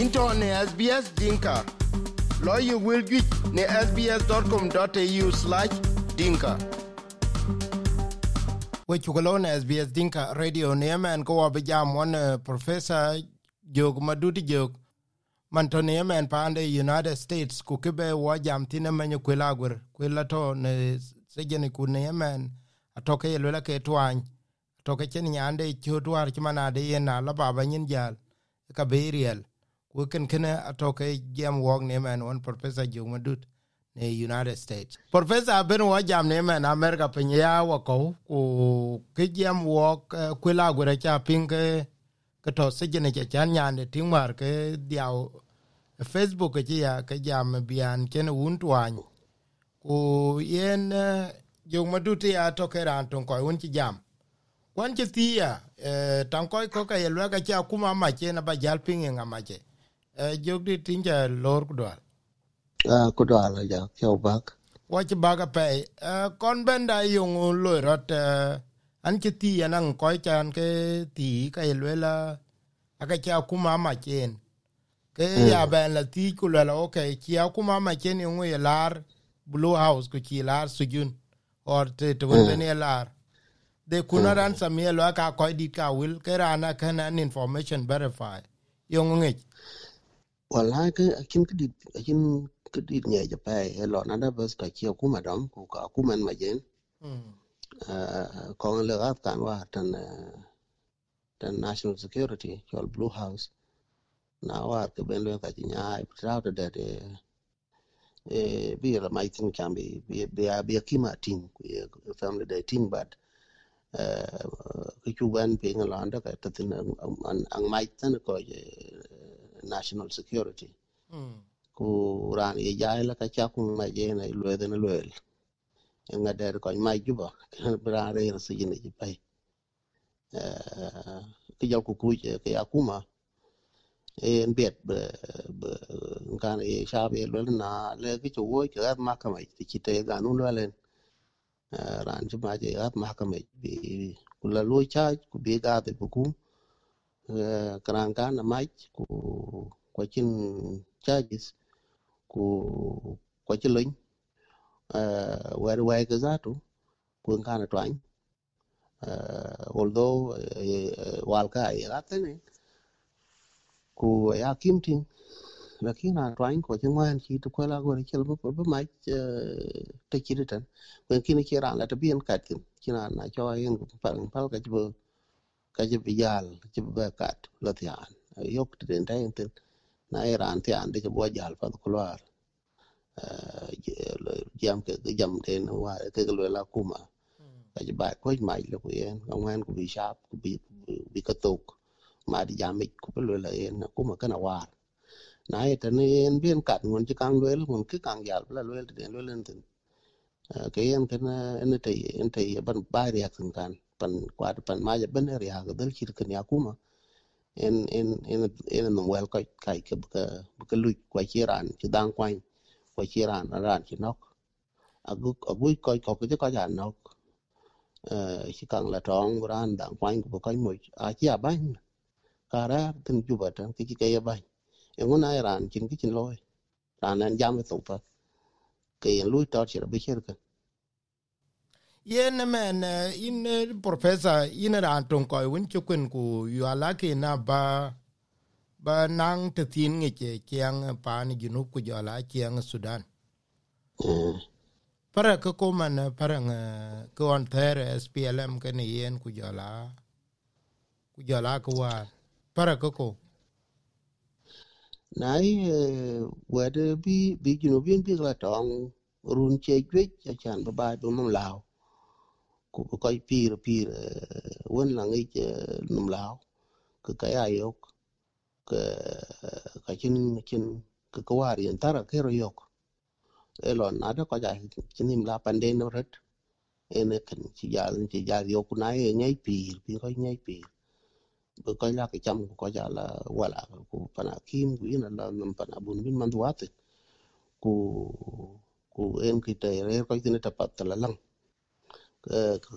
into ne SBS Dinka. Lawyer will get ne sbs.com.au slash dinka. We chukalo ne SBS Dinka radio ne man ko abijam one uh, professor jog maduti jog. Mantone man pande United States ku wajam wa jam tine menyo to ne sejeni ku ne man atoke yelela ke twany. Atoke chen nyande chotwar chimana de yena la baba nyin jal. Ka ken kene atoke jam wog ne man one professor madut ne United States. Professor ben wa jam ne man America penya wa ko ku ke jam wog uh, gura cha pinke ke to sejene cha chan nyande tingwar ke diao Facebook ke ya ke jam bian ken un twan ku yen jong ya toke ran ton ko un jam. Kwan ci eh, tan koy ko ka yelwa ka cha kuma ma che na ba jal pinge nga ma che eh, jog di tinja lor ku dwal Ah, ku dwala ja kyo bak. wa ci baga pe eh, kon benda yung lo rot eh, an ci tiya nan ko chan ke ti ka yelwa la aka cha kuma ma chen. Ke ya ben la ti ku la okay chi kuma ma chen yung ye lar blue house ku chi lar sujun or te te won ne lar. De kuna ran samie lo ka ko di ka wil ke rana kan an information verify yung ngi Wala ke akin kedit akin kedit nya ja pa e lo na da bas ka kyo ku madam ku ka ku man ma jen. kong le gat kan wa tan tan national security kyo blue house. Na wa ke ben le ka nya tra da de e bi la mai tin kan bi bi bi bi kima tin ku family da tin but ke chu ban pe ngala da ka tin an an mai tan ko je national security. Ku ran ye jai la ka cha ku ma je na lwe de na lwe nga der ko mai juba. Kan bra re na se ne ji pai ke jal ku ku je ke akuma. En bet be be kan e sha be lwe na le ke chu wo ke ma ka mai ti te ga nu lwe len ran ju ma je at ma ka mai. Bi ku la lo cha ku bi ga de bu ku kran kan na mai ku ko chin charges ku ko ci luñ uh, wer wai ka zato ku kana twany. Uh, although uh, wal ka ai gatene ku ya kimtin tin lakin na twany ko chin wan chi to ko go chel bu bu mai eh, te chi tan ku kini chi ran la to bien kat kin. Ci na na cho yin ku pal pal ka ci bu ka ci bi bekat ci bu kat la tian yok den tay tin na iran tian de ci bo jal pa ko jam ke jam den wa ke ke la kuma ka ji ba ko mai le ko yen ka ngwan ku bi sharp ku bi bi ka tok ma di jam ku pe le yen kuma kana war na ye tan yen bien kat ngon ji kang le ngon ki kang yal la le den le len tin ke yen kan en te ente ban ba ri ak kan pan, kwad pan maja ben er ri ha ga del kan yakuma en en en en no wel kai kai ke ka ka lu kwa chiran chi dang kwai, kwa chiran ran chi nok. Agu agu coi có cái có nhà nó chỉ kang la tong, ran, dang kwai ko kai mo a chỉ à bánh cả ra từng chụp ở trong cái cái cái bánh em muốn ai ran chính ki chính lôi ran an jam e cái pa. Ke cái lui đó chỉ là biết chơi cái yen men eh, in eh, professor in ran ton ko un chukun ku yala ke na ba ba nang te tin ngi che chiang pa ni junu ku jala chiang sudan. Para ko ko man para nga ko on there SPLM ke ni yen ku jala ku jala ku wa. Para ko. Ko nãy vừa đó bị bị chúng nó biến biết là tròn run chơi quyết cho chàng bà bài bà ku lào cũng coi pi rồi pi vẫn num law nằm kay ayok ke ka yok, cái ke chân chân cái cái hoa điện ta là cái yok. Elon ada ko ja chinim la pande no ret ene kan ci jal ci jal yok na ye nyai pir bi ko nyai pir bu ko la ke cham ko ja la wala ku pana kim ku ina la num pana bun bin man duate ku ku en ki te re ko tin ta pat la lang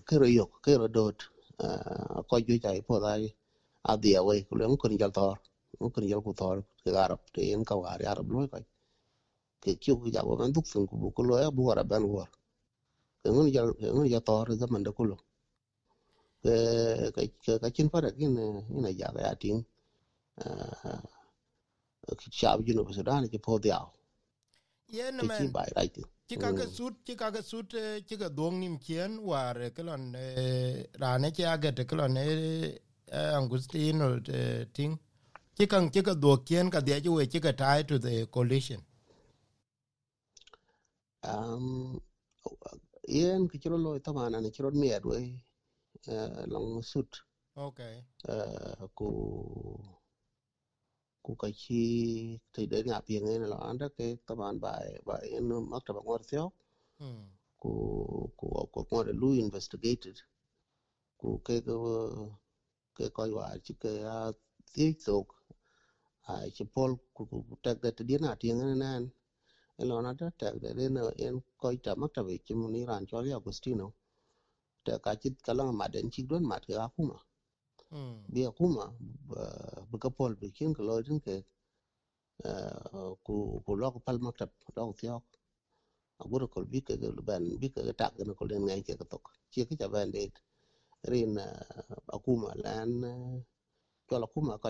ke ro yo ke ro dot ko ju jai po dai a dia we ku le ko ni jal tor ngo kan yel ku tor ke arab te en ka war arab lo ka ke kyu ku ja ban duk sun ku bu ku lo ya bu ara ban war. Ke ngun ja ngun ja tor zaman da kulo ke ke ka chin fara kin ina ja ga tin ki chab ju no sudan ke po dia yen ke chi men. bai rai ci kake sut ci kake sut eh, ci ka dong nim chien war kelon rane ci aget kelon angustino ting. Ci kan ci ka do kien ka dia we ci ka tie to the coalition um yen ki chiro lo taman an chiro mier we long sut okay uh, ku ku ka chi ngã pieng này là anh đó cái tập an bài bài en mắc tập ngor hmm ku ku ku ngor lu investigated. Ku cái cái cái coi wa chi cái tiếc tục. À chi pol ku ku tag that đi na tieng này nan en lo na đó tag that en en coi tập mắc tập chi mun ni ran cho ya Agustino ta ka chi kalang ma den chi don mat ka kuma hmm Mm. Di acum, ba ka pol bi kin ko lo tin ke ku ku lo ko pal maktab lo ko aguro kol bi ke ban bi ke tak na ko len ngai ke tok che ke ban de rin acum lan to la acum ca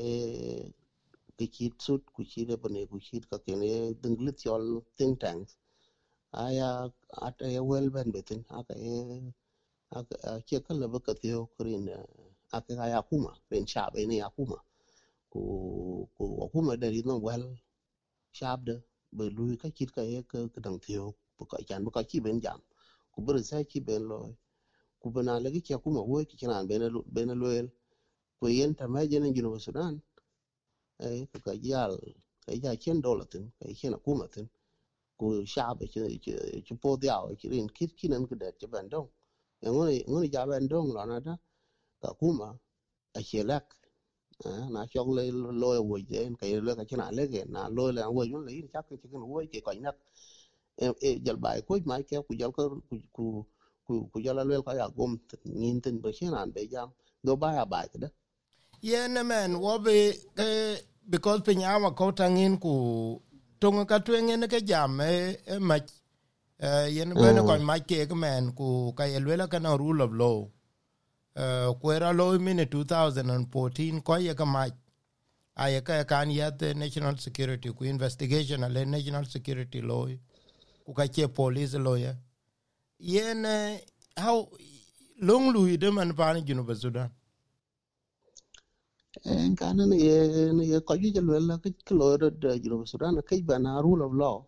e ke chit sut ku chi de bane ku chit ka ke ne dinglit yol think tank. Aya at e wel ben betin aka e aka che ka le ba ka tyo rin aka ya kuma rin cha be ya kuma ku ku akuma de rin no wel sharp de be lui ka kit ka e ka ka dang thio bu ka chan bu ben jam. Ku bur sa ki ben lo ku bana lagi ki ku ma wo ki chan ben lo ben lo el ku yen ta ma jen jinu sudan eh ka ka yal ka ya chen dollar tin ka chen kuma tin ku sha ki ki po dia ki rin kit kinan ku da chi ben dong ngoni ngoni ja ben dong lo na ta ka kuma a che lak na chok le lo wo je ka le ka chana le ge na lo le wo yun le chắc ke cái wo ke ko nak e jal bai ko mai ke ku jal ko ku ku ku jal le ka ya gom nin tin be chen an be jam do ba ya bai da yen men wo be eh, because pinyama ko tangin ku tonga ka ne ke jam e mach yen bene ko ma ke man men ku ka yelwela kana rule of law. Uh, kwera law mine 2014 ko ye ka mach. Aye ka kan yat the national security ku investigation ale national security law ku ka che police lawyer yen eh, how long lu de man pan junu sudan? En kan ne ye ne ye ko ju jelwela la ke lo de juro sudan ke bana rule of law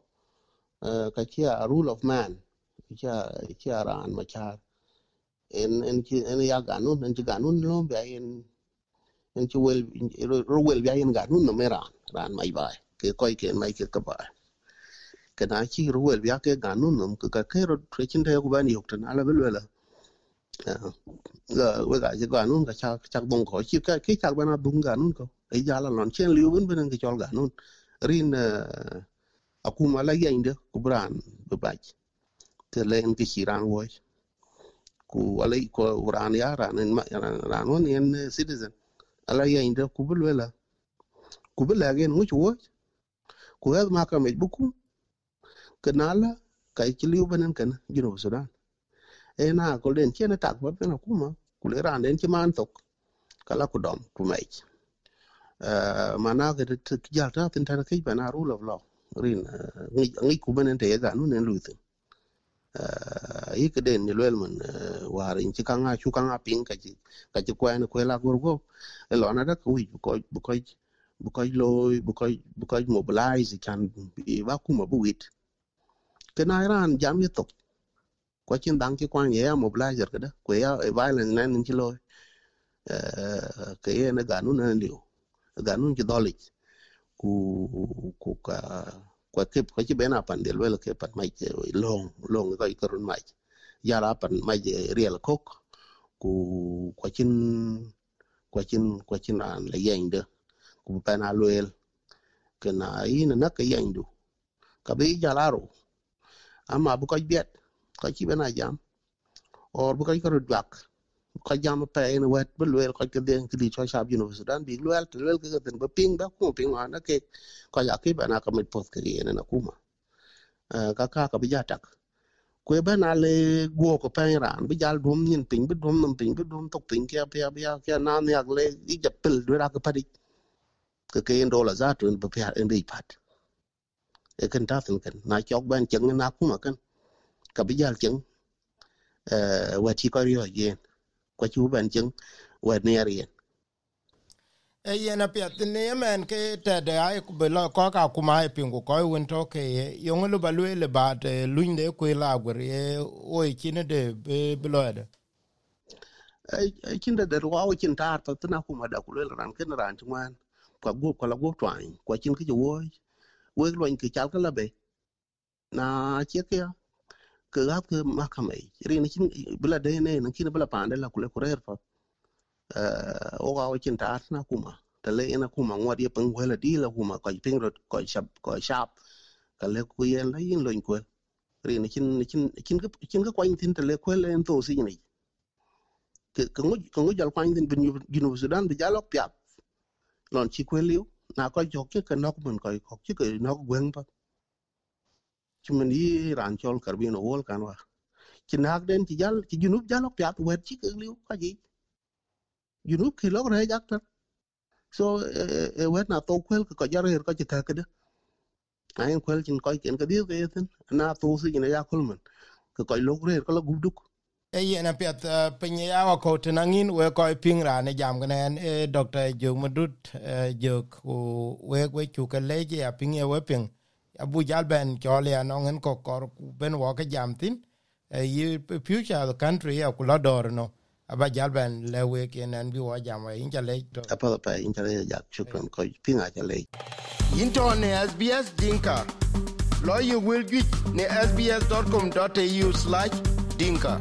eh, ka chi rule of man. Chi a ran ma cha en en chi en ya ganun en chi ganun lo bi en en chi wel ro wel bi en ganun no me ran mai bai. Ke koi ke mai ke ka ba ke na chi ro wel bi ke ganun no ka ke ro trechin chin de ku ban yok tan ala bel wela la. We ga je ganun ka cha cha bon ko. Chi ka ke cha ban bung ganun ko. Ai ya la lon chen liu bun bun ke chol ganun. Rin akuma la yende ku bran be baj. Te len ke chi ran wo ku wala ko ran ya ran en ran won en eh, citizen. Ala yende ku bul wela ku bul la gen mu wo ku ga ma ka me buku. Kanala kai ki liu benen kana jino sudan. E na ko den chen e tak ba bena kuma ku le ran den chi man tok. Kala ku dom ku mai uh, eh, mana ga de jal ta tin tan kai bana rule of law rin ngi ngi ente ya te nen lutin uh, yi ka den ni lwel man uh, warin chika nga chuka nga ping ka chi ka chi kwa ni kwela gorgo lo na da ku bu ko bu ko bu loy bu ko bu ko mobilize kan bi ba kuma bu wit kana ran jam ye tok ko chin dang ki kwang ye mobilizer kada ko ya e violence nan ni chi loy uh, ka ye na ganu na liu ganu ki dolich ku ku ka kwa ke ko ci bena pan del wel ke pat mai che eh, long long e ko i karun mai ya la pan mai je eh, riel kok ku kwa chin kwa chin kwa chin an la yen de, ku pa na luel ke na yi na na ke yen du. Ka be ja la ro. Ama bu ko biet ko ci bena jam. Or bu ko karun rak ko jam pa en wet bu lwel ko ke den ki cho sab you know sudan bi lwel to lwel ke den ba ping ba ku, ping ma na ke ko ya ki bana ka mit pos ke yen na kuma eh, ka ka ka bi ja tak. Kwe ba na le go ko pe ran, bi jal dum nin ping, bi dum num ping, bi dum tok ping ke pa ya ke na ni ak le, i ja pil dwe ra ka pa di. Ke ke en dola za tu en ba pa en bi pat. E kan ta tin kan na chok ban cheng na kuma kan ka bi jal cheng eh wa ti ko ri yen kwa chu ban cheng wa ne yen e yen apiath ne men ke tede ai ku belo ko ka kuma e pingu ko won to ke yong lu balwe le ba de luin de ku la gwer e o e kine de be belo de kin da da wa kin ta ta tana kuma da kulel ran ken ran twan kwa go kwa la go twan kwa chin ke wo wo lo ke chal ka la be na che ke ke ga ke ma ka mai ri ni kin bula de ne na kin bula pa la kule kurer fa eh o ga kin ta na kuma. Ta le ina kuma ngwa di peng wela di la kuma. Ko ping rot ko shap ko shap ka le ku yen la yin lo ko ri ni kin kin kin kin ka kwa tin ta le ko le en to si ni. Ke ke ngu ke ngu jal kwa tin bin yu sudan bi jalok pyap lon chi ko liu. Na ko jok ke ka nok mun ko ko chi ke nok gwen pa chi mun yi ran chol kar bi no wol kan wa. Chi nak den ci jal ci junub jalok pyap wer ci ke liu ka ji junub ki lok re jak ta so e, e, e wer na to kwel ko jar her ko ci ta ke de ayen kwel chin ko ken ka dir ke yen na to si ni ya kulman ko ko lok re ko la gubduk. E yen apiath e, pinye ya wa ko tenangin we ko ping ra ne jam gnen e dr jog madut jog ku we we chu ke leje ya e we ping. Abu jalben chole ya no ngen ko kor ku ben wo ke jam tin e yi future the country ya ku la dor no. Aba jalben le we ken an bi wo jam inja in chale to. Apa pa in le ya chukun ko pinga le. Into ne sbs dinka. Lo you will get ne sbs.com.au/dinka